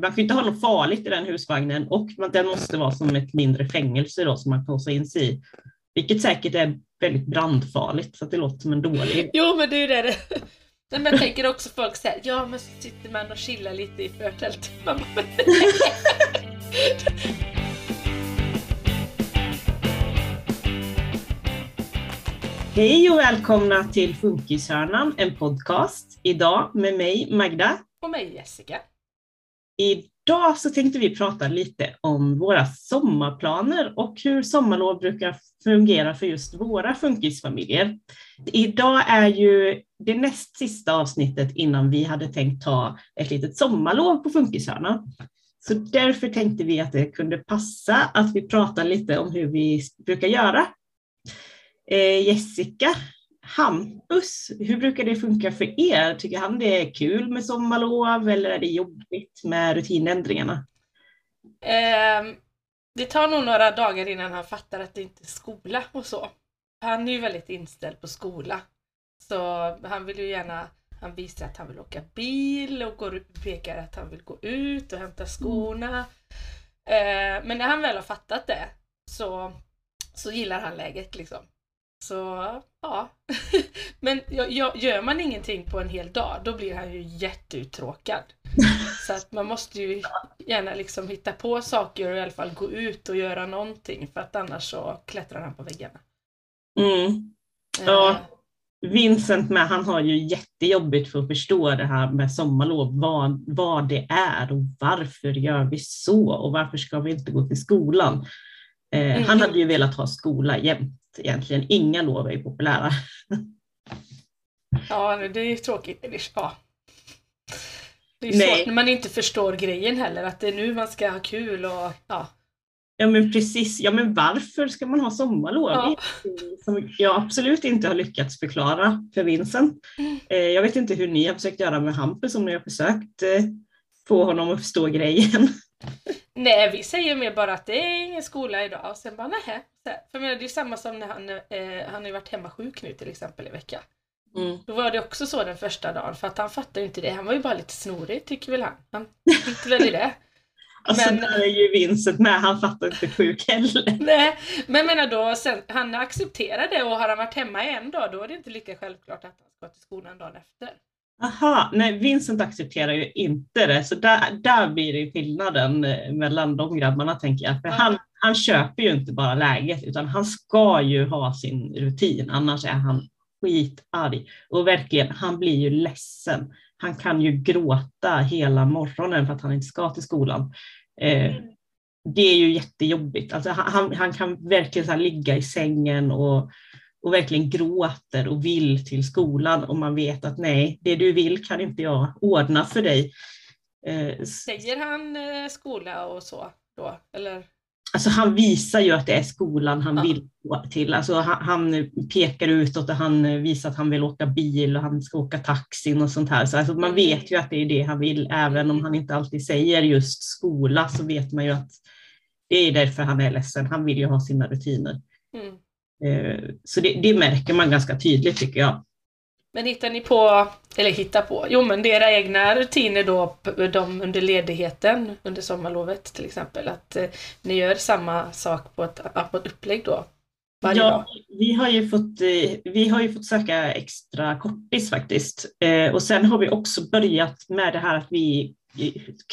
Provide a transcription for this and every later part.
man kan inte ha något farligt i den husvagnen och den måste vara som ett mindre fängelse då som man kan låsa in sig i. Vilket säkert är väldigt brandfarligt så att det låter som en dålig. Jo men det är ju det men jag tänker också folk säger ja men så sitter man och chillar lite i förtältet. Hej och välkomna till Funkishörnan, en podcast. Idag med mig Magda. Och mig Jessica. Idag så tänkte vi prata lite om våra sommarplaner och hur sommarlov brukar fungera för just våra funkisfamiljer. Idag är ju det näst sista avsnittet innan vi hade tänkt ta ett litet sommarlov på Funkishörnan. Så därför tänkte vi att det kunde passa att vi pratar lite om hur vi brukar göra. Eh, Jessica, Hampus, hur brukar det funka för er? Tycker han det är kul med sommarlov eller är det jobbigt med rutinändringarna? Eh, det tar nog några dagar innan han fattar att det inte är skola och så. Han är ju väldigt inställd på skola. Så han vill ju gärna, han visar att han vill åka bil och går, pekar att han vill gå ut och hämta skorna. Eh, men när han väl har fattat det så, så gillar han läget liksom. Så ja, men gör man ingenting på en hel dag då blir han ju jätteuttråkad. Så att man måste ju gärna liksom hitta på saker och i alla fall gå ut och göra någonting för att annars så klättrar han på väggarna. Mm. Ja, eh. Vincent med, han har ju jättejobbigt för att förstå det här med sommarlov, vad, vad det är och varför gör vi så och varför ska vi inte gå till skolan? Eh, mm. Han hade ju velat ha skola jämt egentligen. Inga lov är populära. Ja, det är tråkigt. Ja. Det är svårt när man inte förstår grejen heller, att det är nu man ska ha kul och ja. Ja men precis, ja men varför ska man ha sommarlov? Ja. Som jag absolut inte har lyckats förklara för Vincent. Mm. Jag vet inte hur ni har försökt göra med Hampus, om ni har försökt eh, få honom att förstå grejen. Nej, vi säger mer bara att det är ingen skola idag och sen bara nähä. För menar, det är samma som när han, eh, han har varit hemma sjuk nu till exempel i vecka. Mm. Då var det också så den första dagen för att han fattade inte det. Han var ju bara lite snorig tycker väl han. Han tyckte väl det. Alltså men, är ju Vincent med, han fattar inte sjuk heller. Nej, men menar då, sen, han accepterar det och har han varit hemma en dag då är det inte lika självklart att han ska till skolan dagen efter. Aha, nej Vincent accepterar ju inte det, så där, där blir det skillnaden eh, mellan de grabbarna tänker jag. För han, han köper ju inte bara läget utan han ska ju ha sin rutin, annars är han skitarg. Och verkligen, han blir ju ledsen. Han kan ju gråta hela morgonen för att han inte ska till skolan. Eh, det är ju jättejobbigt. Alltså, han, han kan verkligen så ligga i sängen och och verkligen gråter och vill till skolan och man vet att nej, det du vill kan inte jag ordna för dig. Eh, Säger han eh, skola och så då? Eller? Alltså han visar ju att det är skolan han ja. vill gå till. Alltså han, han, pekar utåt och han visar att han vill åka bil och han ska åka taxin och sånt här. Så alltså man mm. vet ju att det är det han vill, även om han inte alltid säger just skola så vet man ju att det är därför han är ledsen. Han vill ju ha sina rutiner. Mm. Eh, så det, det, märker man ganska tydligt tycker jag. Men hittar ni på, eller hittar på, jo men era egna rutiner då de under ledigheten under sommarlovet till exempel? Att eh, ni gör samma sak på ett, på ett upplägg då? Varje ja, dag? Vi har, ju fått, eh, vi har ju fått söka extra kortis faktiskt. Och sen har vi också börjat med det här att vi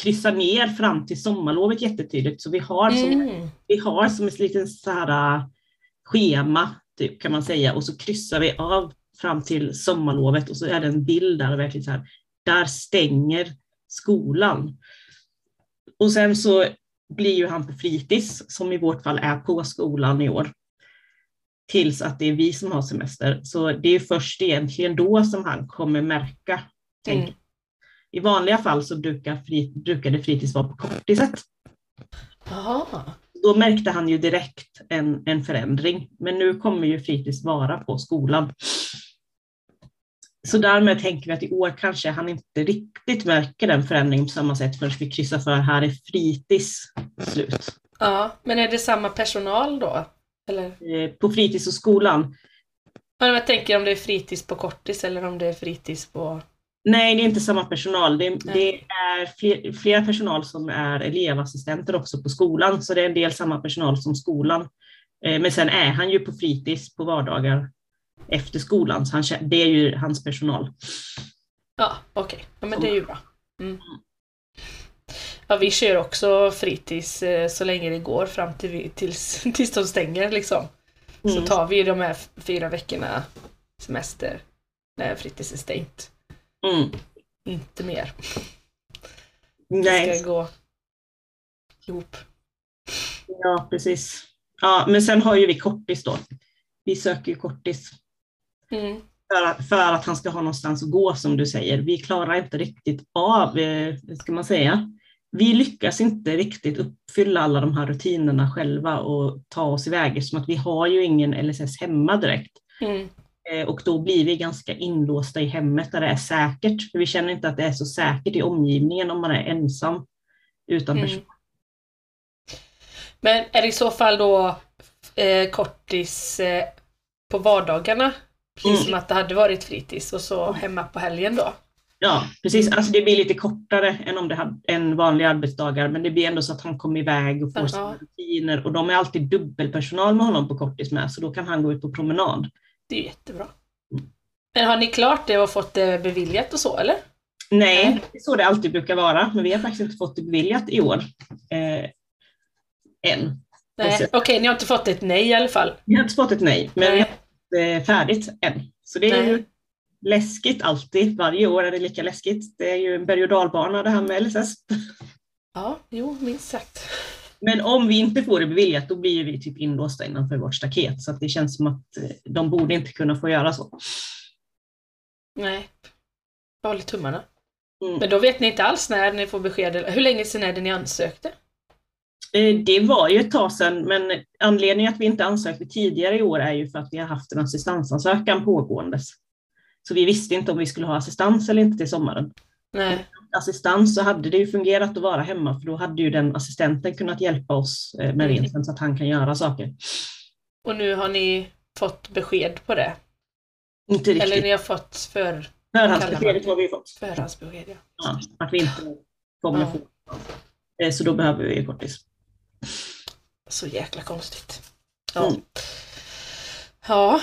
kryssar ner fram till sommarlovet jättetydligt. Så vi har som, mm. vi har som en liten så här schema typ, kan man säga och så kryssar vi av fram till sommarlovet och så är det en bild där, verkligen så här, där stänger skolan. Och sen så blir ju han på fritids, som i vårt fall är på skolan i år, tills att det är vi som har semester. Så det är först egentligen då som han kommer märka. Mm. I vanliga fall så brukar, fri, brukade fritids vara på kortiset. Aha då märkte han ju direkt en, en förändring. Men nu kommer ju fritids vara på skolan. Så därmed tänker vi att i år kanske han inte riktigt märker den förändringen på samma sätt förrän vi kryssar för här är fritids slut. Ja, men är det samma personal då? Eller? Eh, på fritids och skolan? Ja, jag tänker om det är fritids på kortis eller om det är fritids på Nej, det är inte samma personal. Det, det är fler, flera personal som är elevassistenter också på skolan, så det är en del samma personal som skolan. Eh, men sen är han ju på fritids på vardagar efter skolan, så han, det är ju hans personal. Ja, okej. Okay. Ja, men det är ju bra. Mm. Ja, vi kör också fritids eh, så länge det går fram till vi, tills, tills de stänger liksom. Mm. Så tar vi de här fyra veckorna semester när fritids är stängt. Mm. Inte mer. Nej. Det ska gå ihop. Ja, precis. Ja, men sen har ju vi kortis då. Vi söker ju kortis. Mm. För, att, för att han ska ha någonstans att gå som du säger. Vi klarar inte riktigt av, eh, ska man säga, vi lyckas inte riktigt uppfylla alla de här rutinerna själva och ta oss iväg, som att vi har ju ingen LSS hemma direkt. Mm. Eh, och då blir vi ganska inlåsta i hemmet där det är säkert. För vi känner inte att det är så säkert i omgivningen om man är ensam utan mm. person. Men är det i så fall då eh, kortis eh, på vardagarna? Precis mm. som att det hade varit fritids och så hemma på helgen då? Ja, precis. Alltså det blir lite kortare än om det hade en vanlig arbetsdagar, men det blir ändå så att han kommer iväg och får sina rutiner och de är alltid dubbelpersonal med honom på kortis med, så då kan han gå ut på promenad. Det är jättebra. Men har ni klart det och fått det beviljat och så eller? Nej, det är så det alltid brukar vara, men vi har faktiskt inte fått det beviljat i år. Eh, än. Okej, okay, ni har inte fått ett nej i alla fall? Vi har inte fått ett nej, men nej. vi har inte färdigt än. Så det är nej. ju läskigt alltid. Varje år är det lika läskigt. Det är ju en berg och dalbana det här med LSS. Ja, jo, minst sagt. Men om vi inte får det beviljat, då blir vi typ inlåsta innanför vårt staket. Så det känns som att eh, de borde inte kunna få göra så. Nej, jag håller tummarna. Mm. Men då vet ni inte alls när ni får besked? Hur länge sedan är det ni ansökte? Eh, det var ju ett tag sedan, men anledningen att vi inte ansökte tidigare i år är ju för att vi har haft en assistansansökan pågåendes. Så vi visste inte om vi skulle ha assistans eller inte till sommaren. Nej. Assistans så hade det ju fungerat att vara hemma för då hade ju den assistenten kunnat hjälpa oss eh, med mm. Vincent så att han kan göra saker. Och nu har ni fått besked på det? Inte riktigt. Eller ni har fått för... Förhandsbeskedet har vi fått. Förhandsbesked, ja. ja. Att vi inte kommer ja. få. Eh, så då behöver vi kortis. Så jäkla konstigt. Ja. Mm. Ja,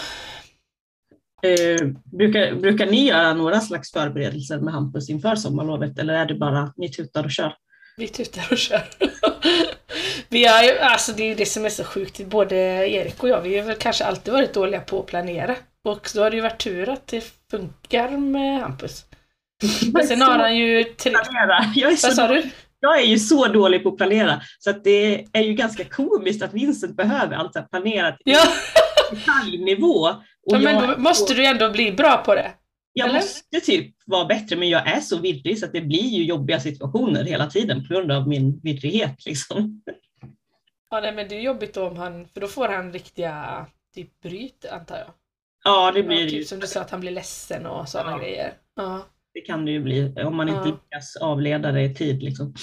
Eh, brukar, brukar ni göra några slags förberedelser med Hampus inför sommarlovet eller är det bara ni tutar och kör? Vi tutar och kör. vi ju, alltså det är ju det som är så sjukt, både Erik och jag, vi har väl kanske alltid varit dåliga på att planera. Och då har det ju varit tur att det funkar med Hampus. Men sen har han ju... Tre... Jag är så Vad sa du? Jag är ju så dålig på att planera så att det är ju ganska komiskt att Vincent behöver allt planerat ja. detaljnivå ja, men då måste du ändå bli bra på det. Jag eller? måste typ vara bättre, men jag är så virrig så att det blir ju jobbiga situationer hela tiden på grund av min virrighet. Liksom. Ja, nej, men det är jobbigt då om han, för då får han riktiga typ bryt antar jag. Ja, det blir ja, typ ju. Som du sa, att han blir ledsen och sådana ja. grejer. Ja. Det kan det ju bli om man inte ja. lyckas avleda det i tid. Liksom.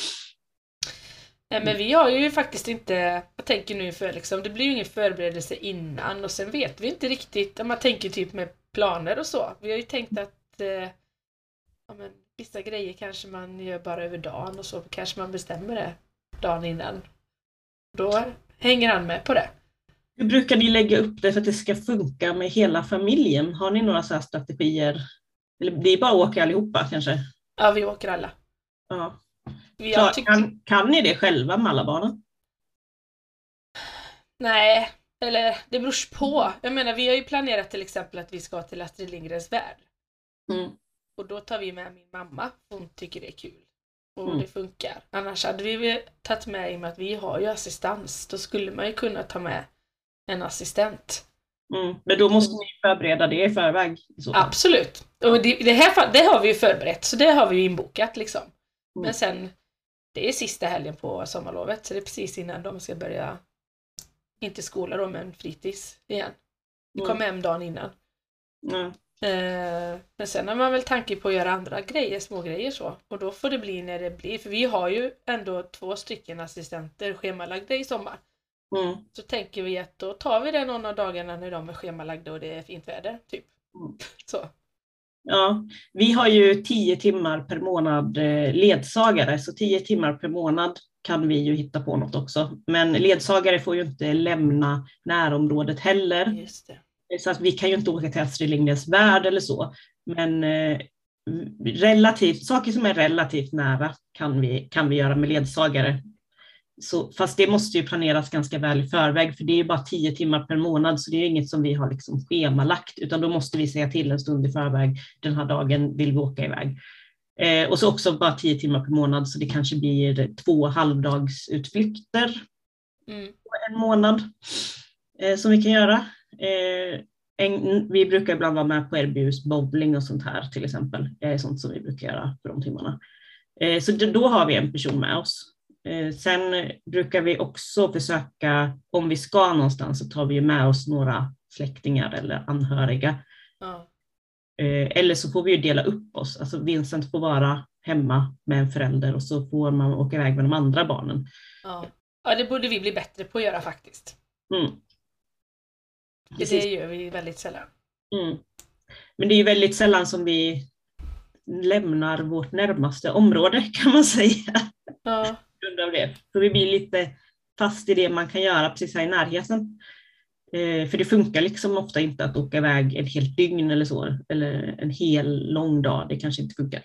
Men vi har ju faktiskt inte, jag tänker nu för liksom, det blir ju ingen förberedelse innan och sen vet vi inte riktigt, om man tänker typ med planer och så. Vi har ju tänkt att eh, ja, men, vissa grejer kanske man gör bara över dagen och så kanske man bestämmer det dagen innan. Då hänger han med på det. Hur brukar ni lägga upp det för att det ska funka med hela familjen? Har ni några så strategier? Eller det är bara att åka allihopa kanske? Ja, vi åker alla. Ja. Klar, tyckte... kan, kan ni det själva med alla barnen? Nej, eller det beror på. Jag menar, vi har ju planerat till exempel att vi ska till Astrid Lindgrens Värld. Mm. Och då tar vi med min mamma, hon tycker det är kul. Och mm. det funkar. Annars hade vi tagit med, i och med att vi har ju assistans, då skulle man ju kunna ta med en assistent. Mm. Men då måste ni förbereda det i förväg? Absolut. Och det, det, här det har vi ju förberett, så det har vi ju inbokat liksom. Men mm. sen det är sista helgen på sommarlovet, så det är precis innan de ska börja, inte skola då, men fritids igen. Vi kom mm. hem dagen innan. Mm. Eh, men sen har man väl tanke på att göra andra grejer, små grejer så. Och då får det bli när det blir, för vi har ju ändå två stycken assistenter schemalagda i sommar. Mm. Så tänker vi att då tar vi det någon av dagarna när de är schemalagda och det är fint väder. Typ. Mm. Så. Ja, vi har ju tio timmar per månad eh, ledsagare, så tio timmar per månad kan vi ju hitta på något också. Men ledsagare får ju inte lämna närområdet heller. Så att vi kan ju inte åka till Astrid Lindgrens värld eller så. Men eh, relativt, saker som är relativt nära kan vi, kan vi göra med ledsagare. Så, fast det måste ju planeras ganska väl i förväg, för det är ju bara tio timmar per månad, så det är inget som vi har liksom schemalagt, utan då måste vi säga till en stund i förväg, den här dagen vill vi åka iväg. Eh, och så också bara tio timmar per månad, så det kanske blir två halvdagsutflykter Mm. på en månad eh, som vi kan göra. Eh, en, vi brukar ibland vara med på RBUs bowling och sånt här till exempel. Sånt som vi brukar göra för de timmarna. Eh, så då har vi en person med oss. Eh, sen brukar vi också försöka, om vi ska någonstans så tar vi med oss några släktingar eller anhöriga. Ja. Eh, eller så får vi ju dela upp oss. Alltså Vincent får vara hemma med en förälder och så får man åka iväg med de andra barnen. Ja. ja, det borde vi bli bättre på att göra faktiskt. Mm. Det gör vi väldigt sällan. Mm. Men det är ju väldigt sällan som vi lämnar vårt närmaste område kan man säga. Ja, grund av det. Så vi blir lite fast i det man kan göra precis här i närheten. Eh, för det funkar liksom ofta inte att åka iväg ett helt dygn eller så, eller en hel lång dag. Det kanske inte funkar.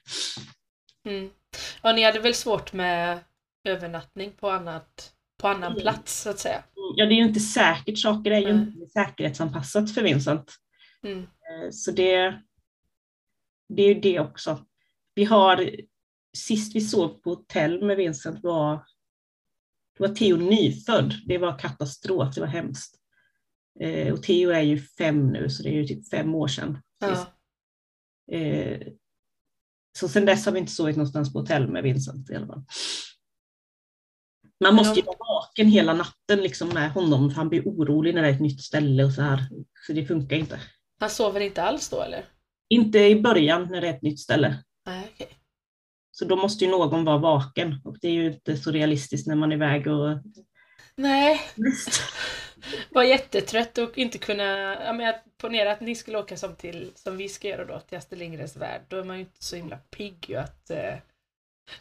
mm. ja ni hade väl svårt med övernattning på, annat, på annan Mm. plats så att säga. Ja, det är ju inte säkert. Saker är ju Nej. inte säkerhetsanpassat för Vincent. Mm. Eh, Så det, det är ju det också. Vi har, sist vi sov på hotell med Vincent var, det var Theo nyfödd. Det var katastrof, det var hemskt. Eh, och Theo är ju fem nu, så det är ju typ fem år sedan. Ja. Eh, så sen dess har vi inte sovit någonstans på hotell med Vincent i alla fall. Man måste ju vara vaken hela natten liksom med honom, för han blir orolig när det är ett nytt ställe och så här. Så det funkar inte. Han sover inte alls då eller? Inte i början när det är ett nytt ställe. Nej, okej. Så då måste ju någon vara vaken och det är ju inte så realistiskt när man är iväg och Nej, var jättetrött och inte kunna, ja men jag ponera att ni skulle åka som till, som vi ska göra då, till Astrid Lindgrens värld, då är man ju inte så himla pigg att eh,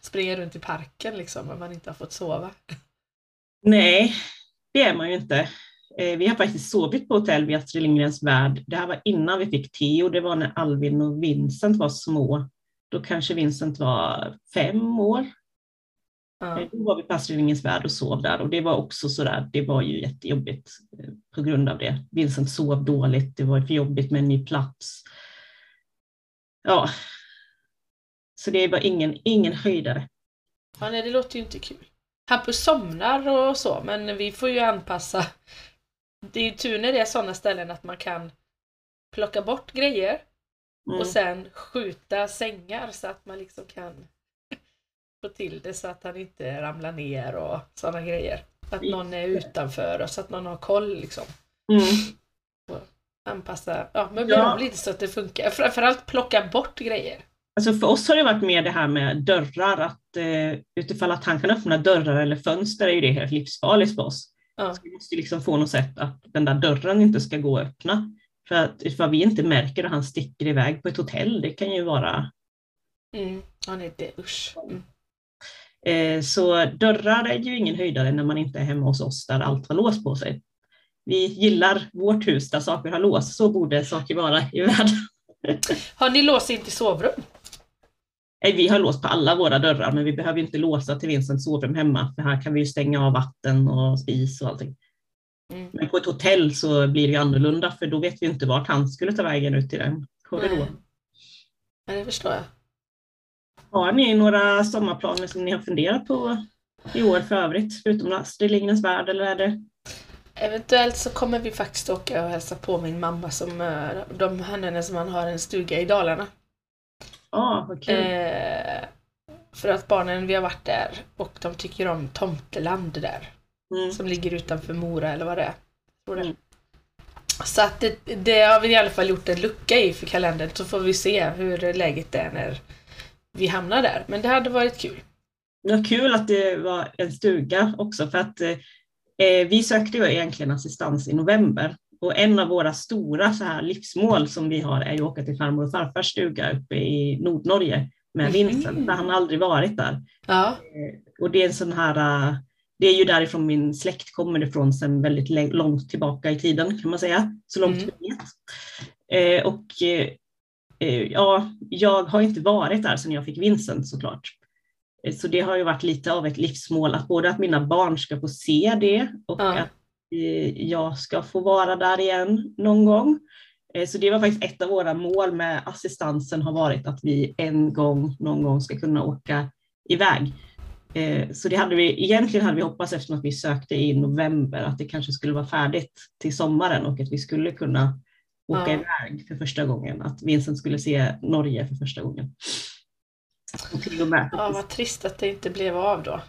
springa runt i parken liksom om man inte har fått sova. Nej, det är man ju inte. Eh, Vi har faktiskt sovit på hotell vid Astrid Lindgrens värld. Det här var innan vi fick Theo, det var när Alvin och Vincent var små. Då kanske Vincent var fem år. Ja. Eh, Då var vi på Astrid Lindgrens värld och sov där och det var också sådär, det var ju jättejobbigt eh, på grund av det. Vincent sov dåligt, det var för jobbigt med en ny plats. Ja, så det var ingen, ingen höjdare. ja, nej det låter ju inte kul. Hampus somnar och så, men vi får ju anpassa. Det är ju tur när det är sådana ställen att man kan plocka bort grejer Mm. och sen skjuta sängar så att man liksom kan få till det så att han inte ramlar ner och sådana grejer. Att någon är utanför och så att någon har koll liksom. Mm. Anpassa, ja möblera Ja. om lite så att det funkar. Framförallt plocka bort grejer. Alltså för oss har det varit mer det här med dörrar, att eh, utifall att han kan öppna dörrar eller fönster är ju det helt livsfarligt för oss. Ja. Så vi måste liksom få något sätt att den där dörren inte ska gå att öppna. För att ifall vi inte märker att han sticker iväg på ett hotell, det kan ju vara... Mm. Ja, nej, det, usch. Mm. Eh, så dörrar är ju ingen höjdare när man inte är hemma hos oss där allt har lås på sig. Vi gillar vårt hus där saker har lås, så borde saker vara i världen. Har ni låst in till sovrum? Nej, Vi har låst på alla våra dörrar, men vi behöver inte låsa till Vincents sovrum hemma, för här kan vi ju stänga av vatten och spis och allting. Mm. Men på ett hotell så blir det annorlunda, för då vet vi inte vart han skulle ta vägen ut i den korridoren. Ja, det förstår jag. Har ni några sommarplaner som ni har funderat på i år för övrigt, förutom Astrid Lindgrens värld, eller är det? Eventuellt så kommer vi faktiskt åka och hälsa på min mamma som, eh, de henne som man har en stuga i Dalarna. Ja, vad kul. Eh, för att barnen, vi har varit där och de tycker om Tomteland där. Mm. Som ligger utanför Mora eller vad det är. Tror det. Mm. Så att det, det har vi i alla fall gjort en lucka i för kalendern så får vi se hur läget är när vi hamnar där. Men det hade varit kul. Vad kul att det var en stuga också, för att eh, vi sökte ju egentligen assistans i november och en av våra stora så här livsmål som vi har är ju att åka till farmor och farfars stuga uppe i Nordnorge med Mhm. Vincent, där han aldrig varit där. Ja. Eh, Och det är en sån här, eh, det är ju därifrån min släkt kommer ifrån sedan väldigt långt tillbaka i tiden kan man säga, så långt Mm. vi vet. Eh, Och eh, eh, ja, jag har inte varit där sedan jag fick Vincent såklart. Eh, Så det har ju varit lite av ett livsmål att både att mina barn ska få se det och Ja. att eh, jag ska få vara där igen någon gång. Eh, Så det var faktiskt ett av våra mål med assistansen har varit att vi en gång, någon gång ska kunna åka iväg. Eh, Så det hade vi, egentligen hade vi hoppats eftersom att vi sökte i november att det kanske skulle vara färdigt till sommaren och att vi skulle kunna åka Ja. iväg för första gången, att Vincent skulle se Norge för första gången. Och och med. ja, vad trist att det inte blev av då.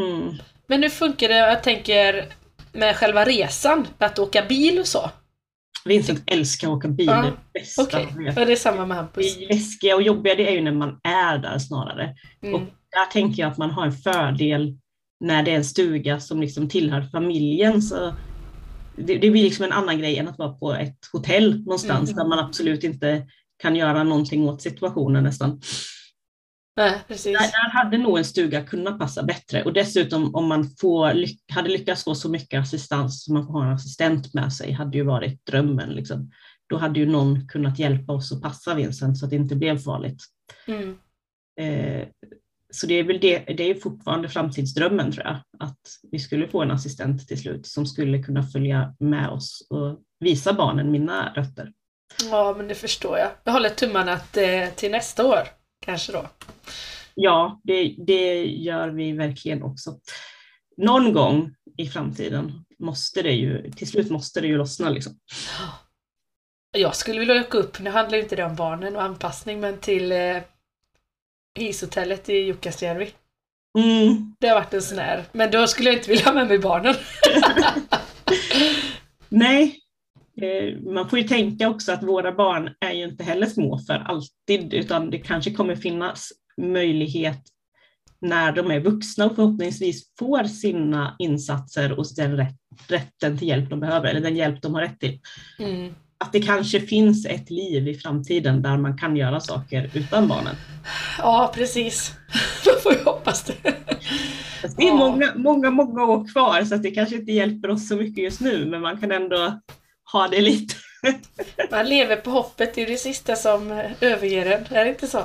Mm. Men hur funkar det, jag tänker, med själva resan? Att åka bil och så? Vincent älskar att åka bil, Ja, det bästa ja, det är samma med Hampus. Det läskiga och jobbiga det är ju när man är där snarare. Mm. Och där tänker jag att man har en fördel när det är en stuga som liksom tillhör familjen. Så det, det blir liksom en annan grej än att vara på ett hotell någonstans Mm. där man absolut inte kan göra någonting åt situationen nästan. Nej. Där, där hade nog en stuga kunnat passa bättre och dessutom om man får, hade lyckats få så mycket assistans som man får ha en assistent med sig hade ju varit drömmen. Liksom. Då hade ju någon kunnat hjälpa oss att passa Vincent så att det inte blev farligt. Mm. Eh, så det är väl det, det är fortfarande framtidsdrömmen tror jag, att vi skulle få en assistent till slut som skulle kunna följa med oss och visa barnen mina rötter. Ja, men det förstår jag. Jag håller tummarna att, eh, till nästa år, kanske då. Ja, det, det gör vi verkligen också. Någon gång i framtiden måste det ju, till slut måste det ju lossna liksom. Jag skulle vilja åka upp, nu handlar inte det om barnen och anpassning, men till eh, ishotellet i Jukkasjärvi. Mm. Det har varit en sån här, men då skulle jag inte vilja ha med mig barnen. Nej, eh, man får ju tänka också att våra barn är ju inte heller små för alltid, utan det kanske kommer finnas möjlighet när de är vuxna och förhoppningsvis får sina insatser och den rätt, rätten till hjälp de behöver, eller den hjälp de har rätt till. Mm. Att det kanske finns ett liv i framtiden där man kan göra saker utan barnen. Ja, precis. Man får ju hoppas det. Det är Ja. många, många, många år kvar så att det kanske inte hjälper oss så mycket just nu, men man kan ändå ha det lite. Man lever på hoppet, det är det sista som överger en. Är det inte så?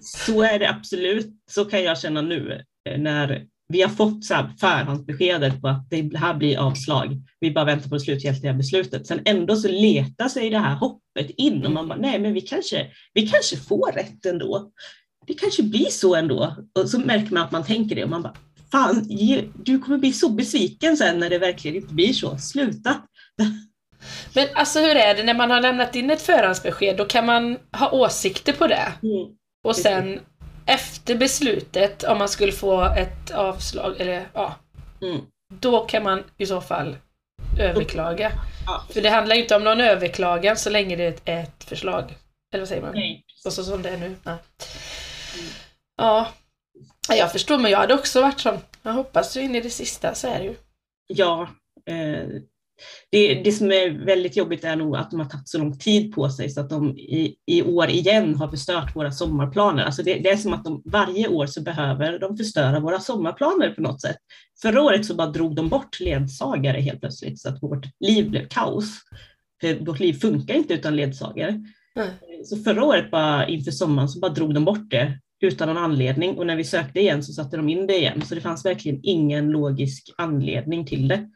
Så är det absolut. Så kan jag känna nu eh, när vi har fått så här förhandsbeskedet på att det här blir avslag. Vi bara väntar på det slutgiltiga beslutet. Sen ändå så letar sig det här hoppet in och man bara, nej men vi kanske, vi kanske får rätt ändå. Det kanske blir så ändå. Och så märker man att man tänker det och man bara, fan, du kommer bli så besviken sen när det verkligen inte blir så. Sluta. Men alltså hur är det när man har lämnat in ett förhandsbesked? Då kan man ha åsikter på det. Mm. Och sen efter beslutet, om man skulle få ett avslag, eller ja, Mm. då kan man i så fall överklaga. Ja. För det handlar ju inte om någon överklagan så länge det är ett, förslag. Eller vad säger man? Nej. Och så som det är nu. Nej. Ja. Ja, Jag förstår, men jag hade också varit sån. Jag hoppas ju in i det sista, så är det ju. Ja, eh, det, det som är väldigt jobbigt är nog att de har tagit så lång tid på sig så att de i, i år igen har förstört våra sommarplaner. Alltså det, det är som att de varje år så behöver de förstöra våra sommarplaner på något sätt. Förra året så bara drog de bort ledsagare helt plötsligt så att vårt liv blev kaos. För vårt liv funkar inte utan ledsagare. Mm. Så förra året bara inför sommaren så bara drog de bort det utan någon anledning och när vi sökte igen så satte de in det igen. Så det fanns verkligen ingen logisk anledning till det.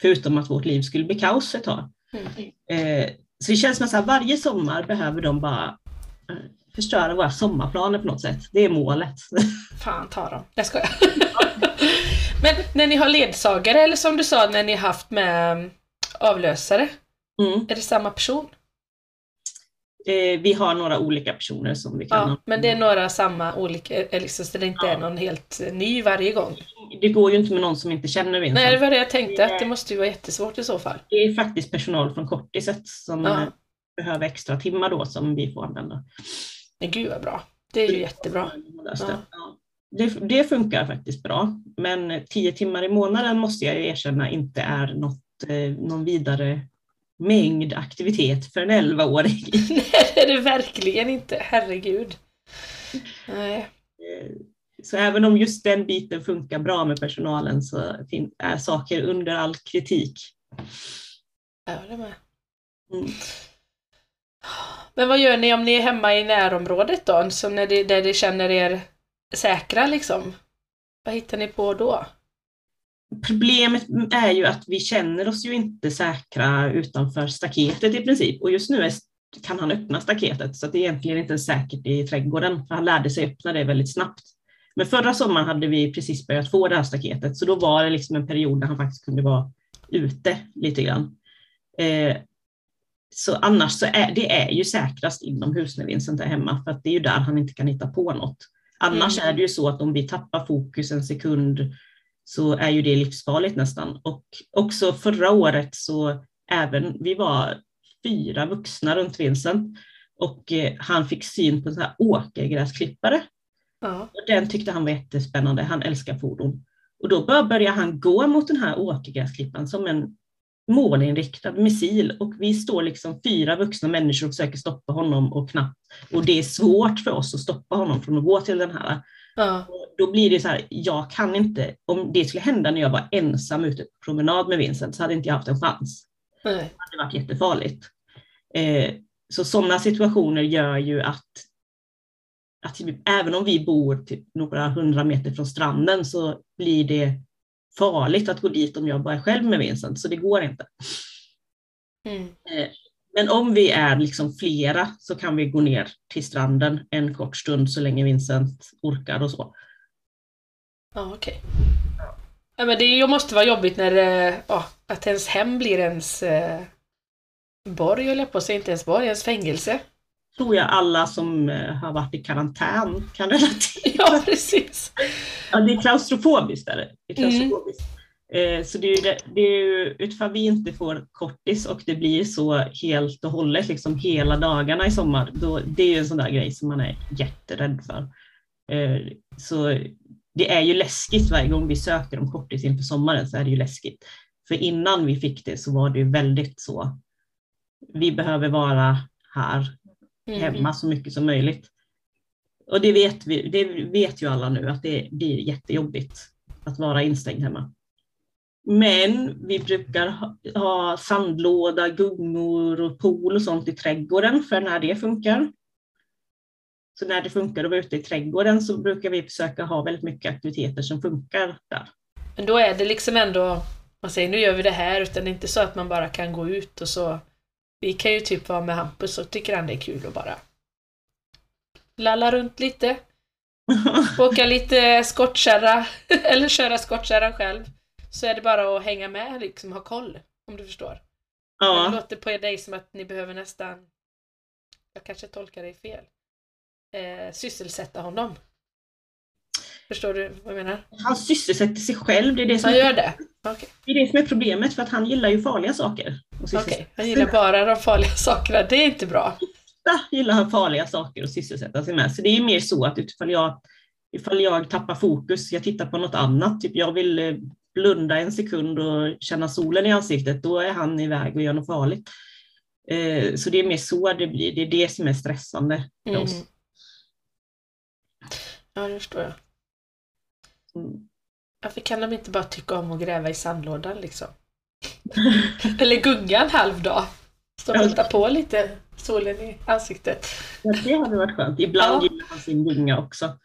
Förutom att vårt liv skulle bli kaos ett tag. Mm. Eh, så det känns som att varje sommar behöver de bara eh, förstöra våra sommarplaner på något sätt. Det är målet. Fan ta dem. Jag skojar. men när ni har ledsagare, eller som du sa, när ni haft med mm, avlösare, Mm. är det samma person? Eh, vi har några olika personer som vi kan Ja, men det är några samma olika, eh, liksom, så det inte Ja. är någon helt ny varje gång. Det går ju inte med någon som inte känner Vincent. Nej, det var det jag tänkte, att det måste ju vara jättesvårt i så fall. Det är faktiskt personal från Kortiset som Ja. eh, behöver extra timmar då som vi får använda. Men gud vad bra. Det är ju jättebra. Det, det funkar faktiskt bra, men tio timmar i månaden måste jag erkänna inte är något, eh, någon vidare mängd aktivitet för en 11-åring. Nej, det är det verkligen inte. Herregud. Nej. Eh, Så även om just den biten funkar bra med personalen så är saker under all kritik. Jag håller med. Mm. Men vad gör ni om ni är hemma i närområdet då? Som när det, där ni känner er säkra liksom? Vad hittar ni på då? Problemet är ju att vi känner oss ju inte säkra utanför staketet i princip och just nu är, kan han öppna staketet så det är egentligen inte säkert i trädgården för han lärde sig öppna det väldigt snabbt. Men förra sommaren hade vi precis börjat få det här staketet så då var det liksom en period där han faktiskt kunde vara ute lite grann. Eh, så annars så är det är ju säkrast inomhus när Vincent är hemma för att det är ju där han inte kan hitta på något. Annars Mm. är det ju så att om vi tappar fokus en sekund så är ju det livsfarligt nästan. Och också förra året så även, vi var fyra vuxna runt Vincent och eh, han fick syn på en sån här åkergräsklippare. Ja. Och den tyckte han var jättespännande, han älskar fordon. Och då bör- började han gå mot den här åkergräsklipparen som en målinriktad missil och vi står liksom fyra vuxna människor och försöker stoppa honom och knappt, och det är svårt för oss att stoppa honom från att gå till den här Ja. då blir det så här, jag kan inte, om det skulle hända när jag var ensam ute på promenad med Vincent så hade inte jag haft en chans. Nej. Det hade varit jättefarligt. Eh, så sådana situationer gör ju att, att även om vi bor typ några hundra meter från stranden så blir det farligt att gå dit om jag bara är själv med Vincent, så det går inte. Mm. Men om vi är liksom flera så kan vi gå ner till stranden en kort stund så länge Vincent orkar och så. Ja, okej. Ja, men det måste vara jobbigt när eh, ja, att ens hem blir ens eh, borg, höll jag på att säga. Inte ens borg, ens fängelse. tror jag alla som eh, har varit i karantän kan relatera. Ja, precis. Ja, det är klaustrofobiskt. Är det. det är Mm. klaustrofobiskt. Eh, så det är, ju det, det är ju utifall vi inte får kortis och det blir så helt och hållet liksom hela dagarna i sommar, då, det är ju en sån där grej som man är jätterädd för. Eh, så det är ju läskigt varje gång vi söker om kortis inför sommaren så är det ju läskigt. För innan vi fick det så var det ju väldigt så, vi behöver vara här Mm. hemma så mycket som möjligt. Och det vet, vi, det vet ju alla nu att det blir jättejobbigt att vara instängd hemma. Men vi brukar ha, sandlåda, gungor och pool och sånt i trädgården för när det funkar. Så när det funkar att vara ute i trädgården så brukar vi försöka ha väldigt mycket aktiviteter som funkar där. Men då är det liksom ändå, man säger nu gör vi det här, utan det är inte så att man bara kan gå ut och så. Vi kan ju typ vara med Hampus och tycker han det är kul att bara lalla runt lite, åka lite skottkärra, eller köra skottkärra själv. Så är det bara att hänga med, liksom ha koll, om du förstår. Men Det ja, låter på dig som att ni behöver nästan, jag kanske tolkar dig fel, eh, sysselsätta honom. Förstår du vad jag menar? han sysselsätter sig själv, det är det som Han är, gör det? Okej. det är, det som är problemet för att han gillar ju farliga saker. Och Okej, sysselsätta han gillar bara de farliga sakerna. Det är inte bra. ofta gillar han farliga saker att sysselsätta sig med. Så det är mer så att utifall jag, ifall jag tappar fokus, jag tittar på något annat, typ jag vill eh, blunda en sekund och känna solen i ansiktet, då är han iväg och gör något farligt. Eh, Så det är mer så det blir, det är det som är stressande för Mm. oss. Ja, det förstår jag. Mm. Varför kan de inte bara tycka om att gräva i sandlådan liksom? Eller gunga en halv dag. Stå och vänta på lite solen i ansiktet. Ja, det hade varit skönt. Ibland Ja. gillar han sin gunga också.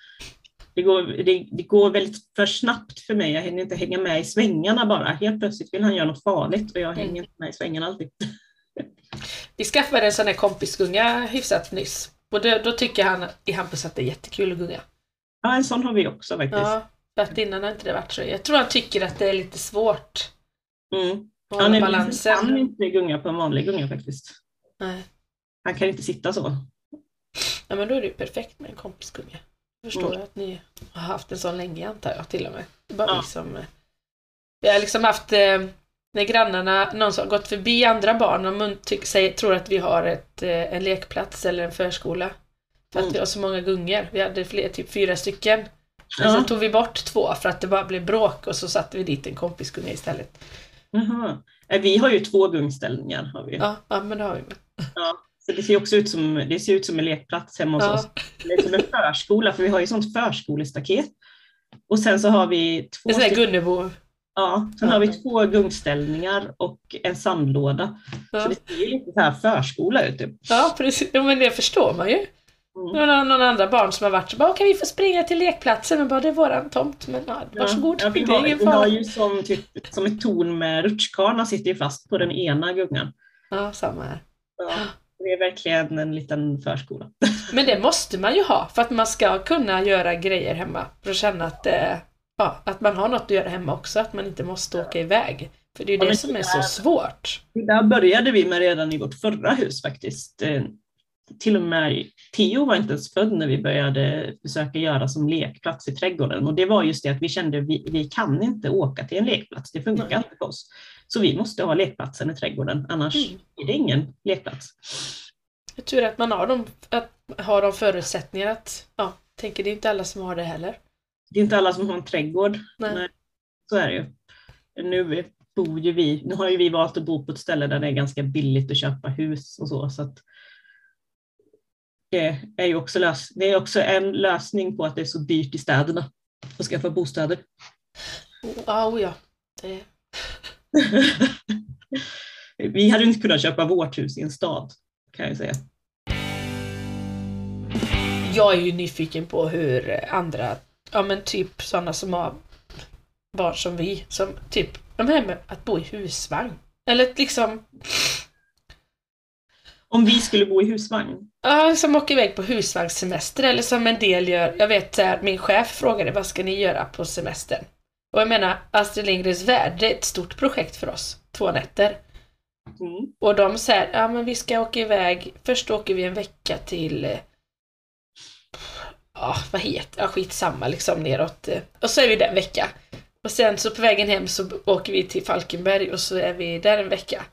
Det går, det, det går väldigt för snabbt för mig, jag hinner inte hänga med i svängarna bara. Helt plötsligt vill han göra något farligt och jag hänger Mm. inte med i svängarna alltid. Vi skaffade en sån här kompisgunga hyfsat nyss. Och då, då tycker han i Hampus att det är jättekul att gunga. Ja, en sån har vi också faktiskt. Ja, för att innan har inte det varit så. Jag tror han tycker att det är lite svårt Mm. Ja, nej, balansen. Han kan inte gunga på en vanlig gunga faktiskt. Nej. Han kan inte sitta så. Ja men då är det ju perfekt med en kompisgunga. Jag förstår Mm. att ni har haft en sån länge antar jag till och med. Bara Ja. vi som... eh, Vi har liksom haft, eh, när grannarna, någon som har gått förbi andra barn och mun- tyck, säger, tror att vi har ett, eh, en lekplats eller en förskola. För att Mm. vi har så många gungor. Vi hade fler, typ fyra stycken. Men Ja. sen tog vi bort två för att det bara blev bråk och så satte vi dit en kompisgunga istället. Jaha. Eh, Vi har ju två gungställningar. Har vi. Ja, ja men det har vi. Ja, det ser också ut som, det ser ut som en lekplats hemma hos Ja. oss. Det är som en förskola, för vi har ju sånt förskolestaket. Och sen så har vi två, Det är Gunnebo. ja, sen Ja. har vi två gungställningar och en sandlåda. Så Ja. det ser lite så här förskola ut. Typ. ja, precis. Jo, men det förstår man ju. Mm. Någon, någon andra barn som har varit så bara, kan vi få springa till lekplatsen? Men bara, det är våran tomt. Men ja, varsågod, Ja, vi, det är har, vi har ju som, typ, som ett torn med rutschkana sitter ju fast på den ena gungan. Ja, samma här. Ja, det är verkligen en liten förskola. Men det måste man ju ha för att man ska kunna göra grejer hemma. För att känna att, eh, ja, att man har något att göra hemma också, att man inte måste åka iväg. För det är ju Ja, det som är så svårt. Det där började vi med redan i vårt förra hus faktiskt. Eh, Till och med Theo var inte ens född när vi började försöka göra som lekplats i trädgården. Och det var just det att vi kände att vi, vi kan inte åka till en lekplats, det funkar Nej. inte för oss. Så vi måste ha lekplatsen i trädgården, annars Mm. är det ingen lekplats. Jag tror att man har de, att, har de förutsättningar att, ja, tänker det är inte alla som har det heller. Det är inte alla som har en trädgård. Nej. Så är det ju. Nu bor ju vi, nu har ju vi valt att bo på ett ställe där det är ganska billigt att köpa hus och så. så det är ju också, lös, det är också en lösning på att det är så dyrt i städerna att skaffa bostäder. Ja, oh, ja. Det, vi hade inte kunnat köpa vårt hus i en stad, kan jag säga. jag är ju nyfiken på hur andra, ja men typ sådana som har barn som vi, som typ, de här med att bo i husvagn. Eller liksom, Om vi skulle bo i husvagn. Ja, som åker iväg på husvagnssemester eller som en del gör. Jag vet så här, min chef frågade vad ska ni göra på semestern? Och jag menar, Astrid Lindgrens Värld, det är ett stort projekt för oss. Två nätter. Mm. Och de säger, ja men vi ska åka iväg, först åker vi en vecka till eh, Ja, vad heter ja, skitsamma liksom neråt. eh, Och så är vi där en vecka. Och sen så på vägen hem så åker vi till Falkenberg och så är vi där en vecka.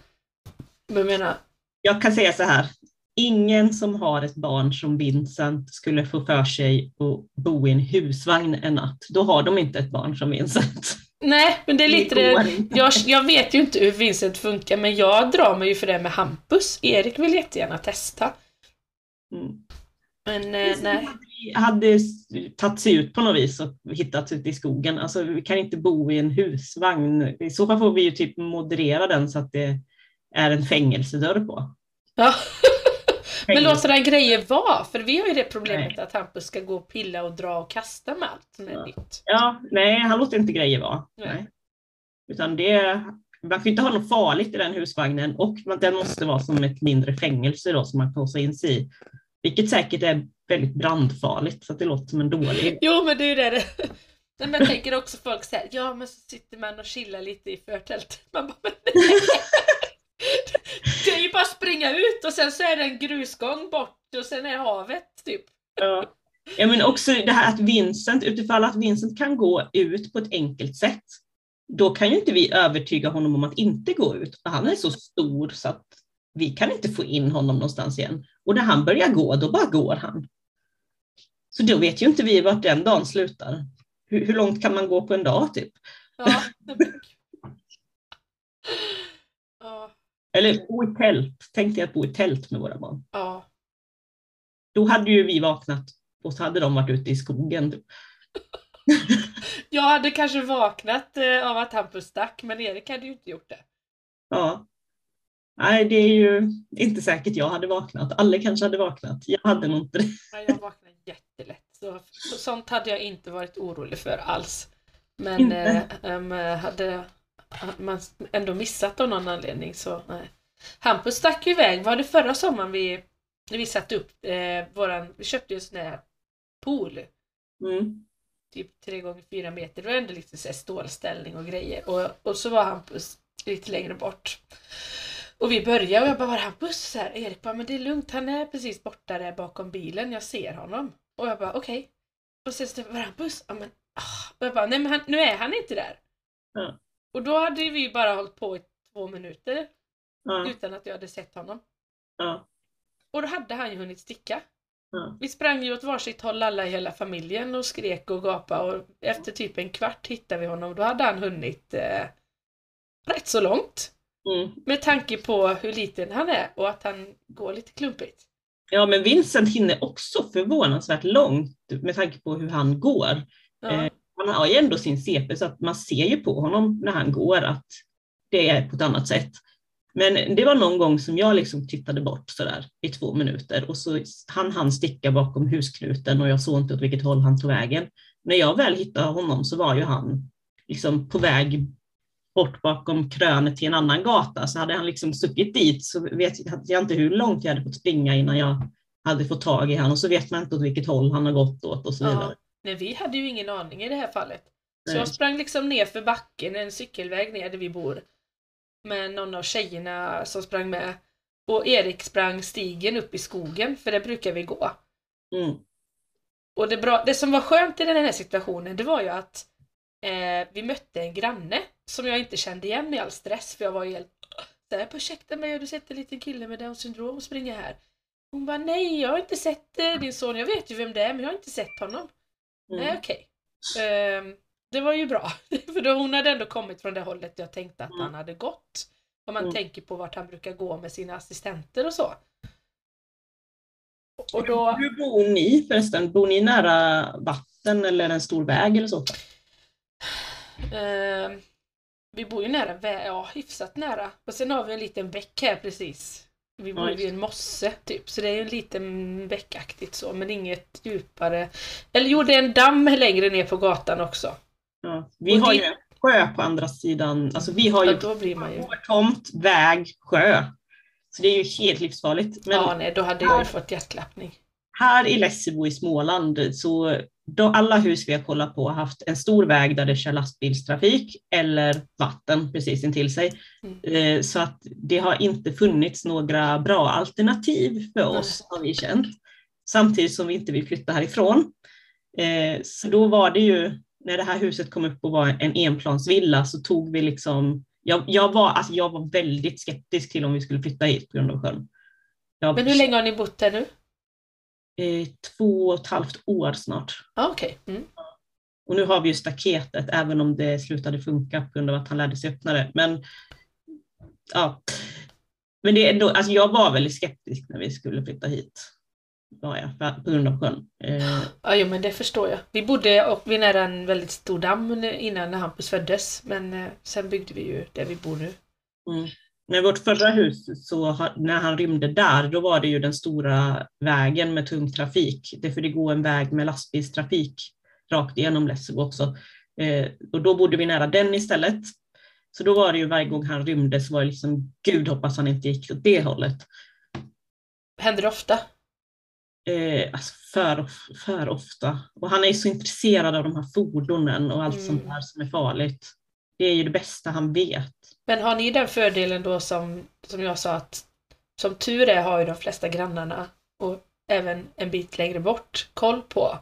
Men jag menar, Jag kan säga så här, ingen som har ett barn som Vincent skulle få för sig att bo i en husvagn en natt. Då har de inte ett barn som Vincent. nej, men det är lite det. Jag, jag vet ju inte hur Vincent funkar, men jag drar mig ju för det med Hampus. Erik vill jättegärna testa. Mm. Men eh, nej. Vi hade tagit sig ut på något vis och hittat ut i skogen. Alltså, vi kan inte bo i en husvagn. I så fall får vi ju typ moderera den så att det är en fängelsedörr på. Ja. Men låt sådana grejer vara, för vi har ju det problemet att Hampus ska gå och pilla och dra och kasta med allt som är Ja. nytt. Ja, nej, han låter inte grejer vara. Nej. Nej. Utan det, man får inte ha något farligt i den husvagnen och man- den måste vara som ett mindre fängelse då som man kan låsa in sig i. Vilket säkert är väldigt brandfarligt så att det låter som en dålig. Jo, men det är ju det Nej, men jag tänker också folk säger ja men så sitter man och chillar lite i förtältet. Man bara, nej. Det är ju bara att springa ut och sen så är det en grusgång bort och sen är havet typ. Ja. Ja, men också det här att Vincent, utifall att Vincent kan gå ut på ett enkelt sätt, då kan ju inte vi övertyga honom om att inte gå ut. För han är så stor så att vi kan inte få in honom någonstans igen. Och när han börjar gå, då bara går han. Så då vet ju inte vi vart den dagen slutar. Hur, hur långt kan man gå på en dag typ? Ja, ja, Eller bo i tält. Tänk dig att bo i tält med våra barn. ja. Då hade ju vi vaknat och så hade de varit ute i skogen. Jag hade kanske vaknat eh, av att Hampus stack, men Erik hade ju inte gjort det. Ja. Nej, det är ju inte säkert jag hade vaknat. Alla kanske hade vaknat. Jag hade nog inte det. Ja, Jag vaknade jättelätt. Så, så sånt hade jag inte varit orolig för alls. Men eh, hade man ändå missat av någon anledning så nej. Hampus stack ju iväg. Var det förra sommaren vi, när vi satte upp eh, våran, vi köpte ju en sån här pool. Mm. Typ 3 gånger 4 meter. Det var ändå lite så här stålställning och grejer. Och, och så var Hampus lite längre bort. Och vi började och jag bara, var är Hampus? Så här, Erik bara, men det är lugnt, han är precis borta där bakom bilen, jag ser honom. Och jag bara, okej. Och sen så, var är Hampus? Ja men, ah. Och jag bara, nej men han, nu är han inte där. Ja. Och då hade vi bara hållit på i två minuter Ja, utan att jag hade sett honom. ja, Och då hade han ju hunnit sticka. ja. Vi sprang ju åt varsitt håll alla i hela familjen och skrek och gapade och efter typ en kvart hittade vi honom och då hade han hunnit eh, rätt så långt. Mm. Med tanke på hur liten han är och att han går lite klumpigt. Ja, men Vincent hinner också förvånansvärt långt med tanke på hur han går. Ja. Eh, Han har ju ändå sin CP så att man ser ju på honom när han går att det är på ett annat sätt. Men det var någon gång som jag liksom tittade bort sådär i två minuter och så han han sticka bakom husknuten och jag såg inte åt vilket håll han tog vägen. När jag väl hittade honom så var ju han liksom på väg bort bakom krönet till en annan gata. Så hade han liksom stuckit dit så vet jag inte hur långt jag hade fått springa innan jag hade fått tag i honom och så vet man inte åt vilket håll han har gått åt och så vidare. Ja. Nej, vi hade ju ingen aning i det här fallet. Så Nej. jag sprang liksom ner för backen, en cykelväg ner där vi bor. Med någon av tjejerna som sprang med. Och Erik sprang stigen upp i skogen, för där brukar vi gå. Mm. Och det, bra, det som var skönt i den här situationen, det var ju att eh, vi mötte en granne som jag inte kände igen i all stress, för jag var ju helt såhär, ursäkta mig, har du sett en liten kille med Downs syndrom springa här? Hon bara, nej, jag har inte sett eh, din son, jag vet ju vem det är, men jag har inte sett honom. Mm. okej. Ehm, det var ju bra, för då hon hade ändå kommit från det hållet jag tänkte att Mm. han hade gått. Om man Mm. tänker på vart han brukar gå med sina assistenter och så. Och då... Hur bor ni förresten? Bor ni nära vatten eller en stor väg eller så? Ehm, vi bor ju nära, ja hyfsat nära. Och sen har vi en liten bäck här precis. Vi bor vid en mosse typ, så det är ju en liten bäckaktigt så, men inget djupare. Eller jo, det är en damm längre ner på gatan också. Ja. Vi Och har det- ju en sjö på andra sidan. Alltså vi har ju Ja, då blir man ju... tomt, väg, sjö. Så det är ju helt livsfarligt. Men Ja, nej, då hade jag ju fått hjärtklappning. här i Lessebo i Småland så då alla hus vi har kollat på har haft en stor väg där det kör lastbilstrafik eller vatten precis intill sig. Mm. Eh, Så att det har inte funnits några bra alternativ för oss har vi känt. Samtidigt som vi inte vill flytta härifrån. Eh, Så då var det ju, när det här huset kom upp och var en enplansvilla så tog vi liksom, jag, jag, var, alltså jag var väldigt skeptisk till om vi skulle flytta hit på grund av sjön. Jag, Men hur länge har ni bott här nu? Eh, två och ett halvt år snart. Ja, okej. Mm. Och nu har vi ju staketet, även om det slutade funka på grund av att han lärde sig öppna det. Men, ja. Men det är ändå, alltså jag var väldigt skeptisk när vi skulle flytta hit. Var jag, för- på grund av sjön. Eh, Ja, jo, men det förstår jag. Vi bodde och vid nära en väldigt stor damm innan när Hampus föddes, men eh, sen byggde vi ju där vi bor nu. mm. Med vårt förra hus, så när han rymde där, då var det ju den stora vägen med tung trafik. Det är för det går en väg med lastbilstrafik rakt igenom Lessebo också. Eh, och då bodde vi nära den istället. Så då var det ju varje gång han rymde så var det liksom, gud hoppas han inte gick åt det hållet. Händer det ofta? Eh, alltså för, för ofta. Och han är ju så intresserad av de här fordonen och allt Mm. sånt där som är farligt. Det är ju det bästa han vet. Men har ni den fördelen då som, som jag sa att som tur är har ju de flesta grannarna och även en bit längre bort koll på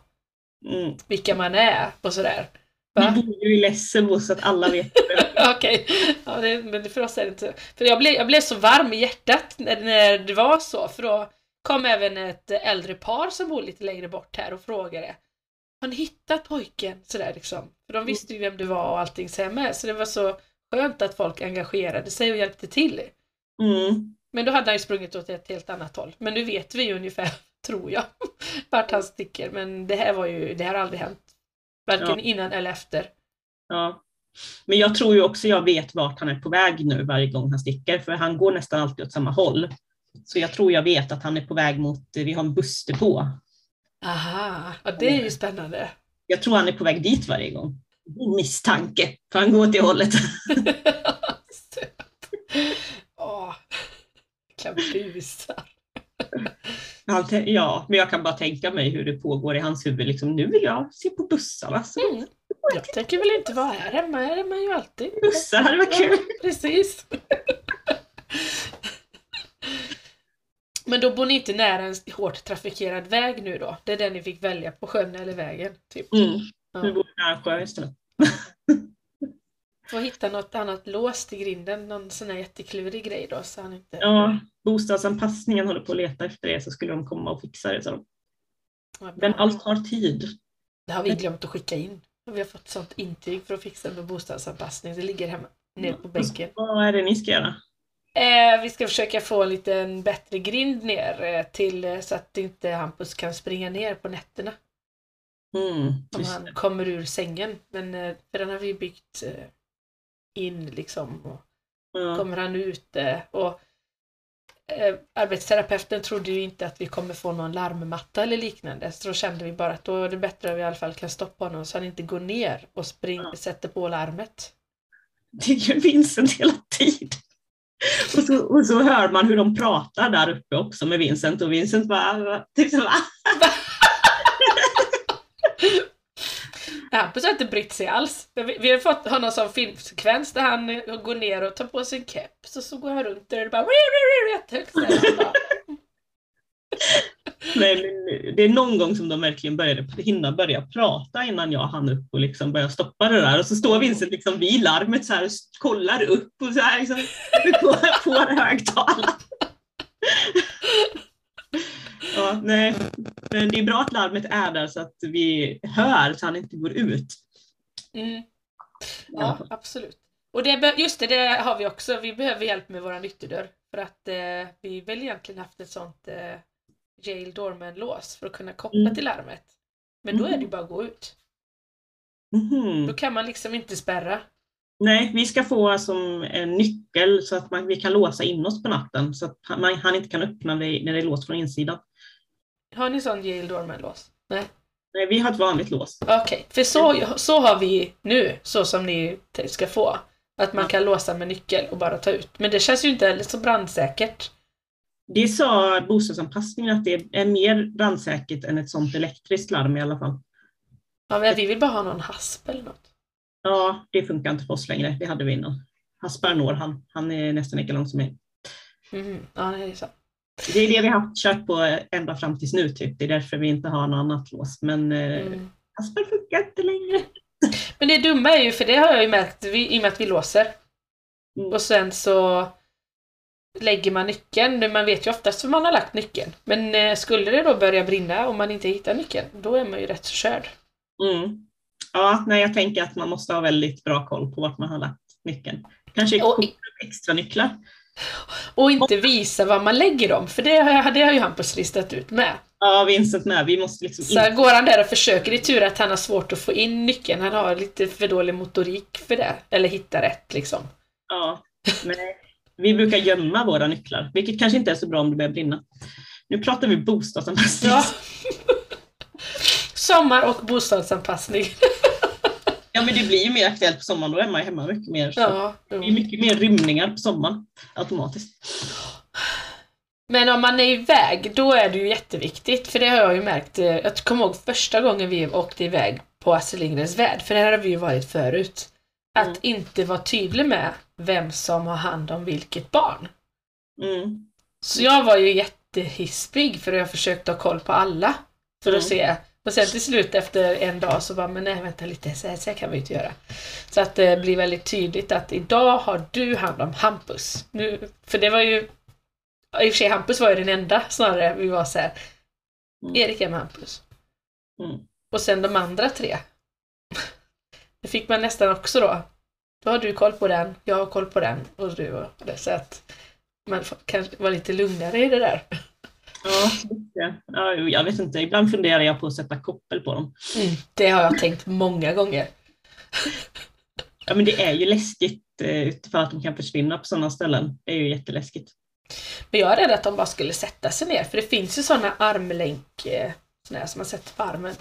Mm. vilka man är och sådär. Vi Va? bor ju i Lessebo så att alla vet. Okej, ja, det- men för oss är det inte... För jag blev, jag blev så varm i hjärtat när, när det var så, för då kom även ett äldre par som bor lite längre bort här och frågade Har ni hittat pojken? Sådär liksom. För de visste ju vem det var och allting så med, så det var så skönt att folk engagerade sig och hjälpte till. Mm. Men då hade han ju sprungit åt ett helt annat håll. Men nu vet vi ju ungefär, tror jag, vart han sticker. Men det här var ju, det här har aldrig hänt. Varken Ja. innan eller efter. Ja. Men jag tror ju också jag vet vart han är på väg nu varje gång han sticker, för han går nästan alltid åt samma håll. Så jag tror jag vet att han är på väg mot, vi har en bussdepå. Aha, ja, det är ju spännande. Jag tror han är på väg dit varje gång. Misstanke, för han går till hållet. Åh, busar. Ja, men jag kan bara tänka mig hur det pågår i hans huvud. Liksom, nu vill jag se på bussarna. Så Mm. Jag tänker väl inte vara här hemma, här är man ju alltid. bussar hade varit kul. Precis. Men då bor ni inte nära en hårt trafikerad väg nu då? Det är den ni fick välja på sjön eller vägen? Typ. Mm. Ja. Nu bor vi nära sjö istället. Får hitta något annat lås till grinden, någon sån här jätteklurig grej då så han inte... Ja, bostadsanpassningen håller på att leta efter det så skulle de komma och fixa det. Så de. Ja. Men allt tar tid. Det har vi glömt att skicka in. Vi har fått sånt intyg för att fixa med bostadsanpassning, det ligger hemma. ner på bänken. Vad är det ni ska göra? Eh, vi ska försöka få en liten bättre grind ner eh, till eh, så att inte Hampus kan springa ner på nätterna. Mm, Om han kommer ur sängen. Men eh, den har vi byggt eh, in liksom. Och Ja. kommer han ut eh, och eh, arbetsterapeuten trodde ju inte att vi kommer få någon larmmatta eller liknande. Så då kände vi bara att då är det bättre att vi i alla fall kan stoppa honom så han inte går ner och spring, Ja. sätter på larmet. Det är ju Vincent hela tiden. Och så, och så hör man hur de pratar där uppe också med Vincent och Vincent bara, typ så, va? Hampus har inte brytt sig alls. Vi, vi har fått honom som filmsekvens där han eh, går ner och tar på sig en keps och så går han runt där och det bara jättehögt. Nej, men det är någon gång som de verkligen började hinna börja prata innan jag hann upp och liksom börja stoppa det där. Och så står Vincent liksom vid larmet så här och kollar upp och så här liksom på, på högtalaren. Ja, nej, men det är bra att larmet är där så att vi hör så han inte går ut. Mm. Ja, absolut. Och det, just det, det har vi också. Vi behöver hjälp med våran ytterdörr. För att eh, vi väl egentligen haft ett sånt eh, jail doorman-lås för att kunna koppla Mm. till larmet. Men då är det Mhm. bara att gå ut. Mhm. Då kan man liksom inte spärra. Nej, vi ska få som en nyckel så att man, vi kan låsa in oss på natten så att han, man, han inte kan öppna det när det är låst från insidan. Har ni sån jail doorman-lås? Nej. Nej, vi har ett vanligt lås. Okej, för så, så har vi nu, så som ni ska få. Att man kan låsa med nyckel och bara ta ut. Men det känns ju inte heller så brandsäkert. Det sa bostadsanpassningen att det är mer brandsäkert än ett sånt elektriskt larm i alla fall. Ja, men vi vill bara ha någon hasp eller något. Ja, det funkar inte för oss längre. Det hade vi innan. Haspar når han. Han är nästan lika lång som mig. Mhm. Ja, det är så. Det är det vi har kört på ända fram tills nu typ. Det är därför vi inte har något annat lås. Men eh, Mm. Haspar funkar inte längre. Men det dumma är ju, för det har jag ju märkt i och med att vi låser. Mm. Och sen så lägger man nyckeln. Man vet ju oftast var man har lagt nyckeln. Men eh, skulle det då börja brinna och man inte hittar nyckeln, då är man ju rätt så körd. Mm. Ja, nej, jag tänker att man måste ha väldigt bra koll på vart man har lagt nyckeln. Kanske Och- extra nycklar. Och inte visa var man lägger dem, för det har, det har ju Hampus listat ut med. Ja, Vincent med. Vi måste liksom Så går han där och försöker, det är tur att han har svårt att få in nyckeln, han har lite för dålig motorik för det. Eller hitta rätt liksom. Ja, nej. Vi brukar gömma våra nycklar, vilket kanske inte är så bra om det börjar brinna. Nu pratar vi bostadsanpassning. Ja. Sommar och bostadsanpassning. Ja, men det blir ju mer aktuellt på sommaren, då är man ju hemma mycket mer. Så Ja. Det är mycket mer rymningar på sommaren automatiskt. Men om man är iväg, då är det ju jätteviktigt. För det har jag ju märkt. eh, Jag kommer ihåg första gången vi åkte iväg på Astrid Lindgrens Värld, för där har vi ju varit förut. Att Mm. inte vara tydlig med vem som har hand om vilket barn. Mm. Så jag var ju jättehispig för jag försökte ha koll på alla. För att Mm. se. Och sen till slut efter en dag så bara, men nej vänta lite, så här, så här kan vi inte göra. Så att det blir väldigt tydligt att idag har du hand om Hampus. Nu, för det var ju, i och för sig Hampus var ju den enda snarare, vi var så här. Mm. Erik är med Hampus. Mm. Och sen de andra tre. Det fick man nästan också då. Då har du koll på den, jag har koll på den och du och det. Så att man kanske var lite lugnare i det där. Ja, jag vet inte. Ibland funderar jag på att sätta koppel på dem. Mm, det har jag tänkt många gånger. Ja, men det är ju läskigt eh, utifrån att de kan försvinna på sådana ställen. Det är ju jätteläskigt. Men jag är rädd att de bara skulle sätta sig ner, för det finns ju sådana armlänk, eh, såna här som man sätter på armen.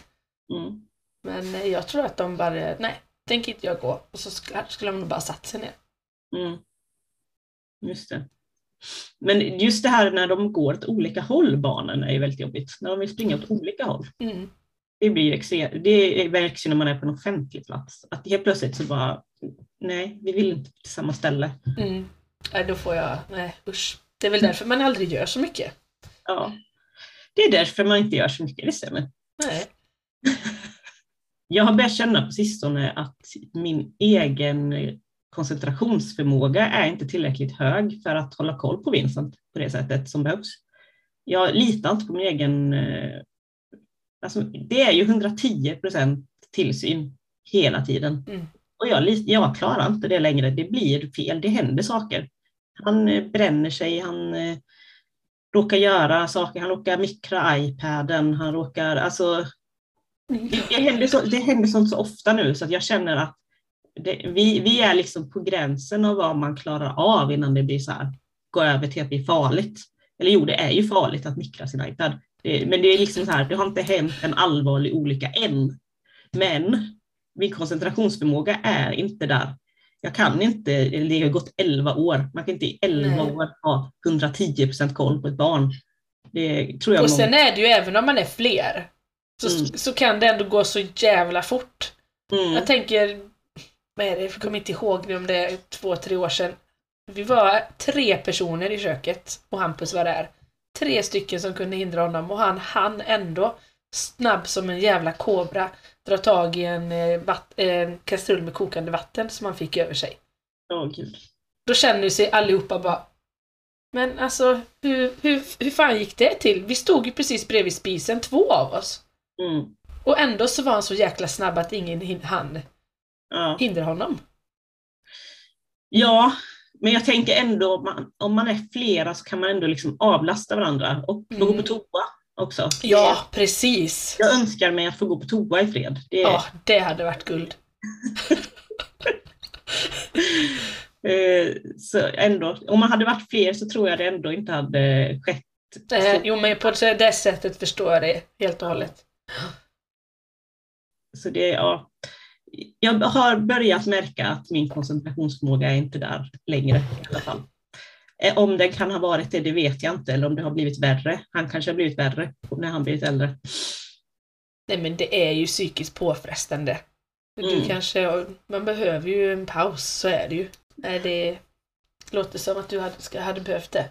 Mm. Men eh, jag tror att de bara, nej, tänker inte jag gå. Och så skulle, skulle de nog bara satt sig ner. Mm. Just det. Men just det här när de går åt olika håll, barnen, är ju väldigt jobbigt. När de vill springa åt olika håll. Mm. Det, blir det märks ju när man är på en offentlig plats. Att helt plötsligt så bara, nej, vi vill inte till samma ställe. Mm. Nej, då får jag, nej usch. Det är väl därför man aldrig gör så mycket. Ja. Det är därför man inte gör så mycket, det stämmer. Nej. Jag har börjat känna på sistone att min egen koncentrationsförmåga är inte tillräckligt hög för att hålla koll på Vincent på det sättet som behövs. Jag litar inte på min egen... eh, Alltså, det är ju 110 procent tillsyn hela tiden. Mm. Och jag, jag klarar inte det längre. Det blir fel, det händer saker. Han eh, bränner sig, han eh, råkar göra saker, han råkar mikra iPaden, han råkar, alltså det, det, händer så, det händer sånt så ofta nu så att jag känner att det, vi, vi är liksom på gränsen av vad man klarar av innan det blir så här, gå över till att bli farligt. Eller jo, det är ju farligt att mikra sin iPad. Det, men det är liksom så här, det har inte hänt en allvarlig olycka än. Men min koncentrationsförmåga är inte där. Jag kan inte, det har gått 11 år, man kan inte i 11 Nej. år ha 110 procent koll på ett barn. Det tror jag och sen är det ju även om man är fler, så, mm. så kan det ändå gå så jävla fort. Mm. Jag tänker, är det, jag kommer inte ihåg om det är två, tre år sedan. Vi var tre personer i köket och Hampus var där. Tre stycken som kunde hindra honom och han hann ändå snabb som en jävla kobra dra tag i en eh, eh, kastrull med kokande vatten som han fick över sig. Oh, Gud. Då känner sig allihopa bara Men alltså, hur, hur, hur fan gick det till? Vi stod ju precis bredvid spisen, två av oss. Mm. Och ändå så var han så jäkla snabb att ingen hann ja. hindra honom. Ja, men jag tänker ändå om man, om man är flera så kan man ändå liksom avlasta varandra och mm. gå på toa också. Ja, precis. Jag önskar mig att få gå på toa i fred. Det... Ja, det hade varit guld. Eh, så ändå, om man hade varit fler så tror jag det ändå inte hade skett. Eh, jo, men på det sättet förstår jag det helt och hållet. Så det, ja. Jag har börjat märka att min koncentrationsförmåga är inte där längre i alla fall. Eh, om det kan ha varit det, det vet jag inte, eller om det har blivit värre. Han kanske har blivit värre när han blivit äldre. Nej men det är ju psykiskt påfrestande. Du mm. kanske, man behöver ju en paus, så är det ju. Nej, det låter som att du hade, hade behövt det.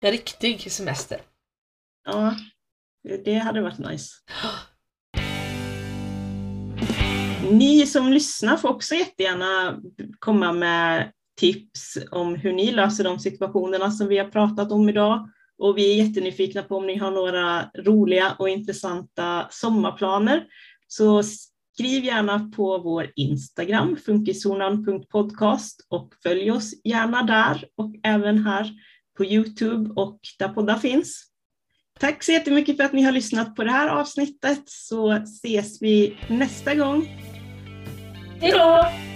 En riktig semester. Ja, det hade varit nice. Ni som lyssnar får också jättegärna komma med tips om hur ni löser de situationerna som vi har pratat om idag. Och vi är jättenyfikna på om ni har några roliga och intressanta sommarplaner. Så skriv gärna på vår Instagram, funkishonan.podcast och följ oss gärna där och även här på Youtube och där poddar finns. Tack så jättemycket för att ni har lyssnat på det här avsnittet så ses vi nästa gång. Hej då!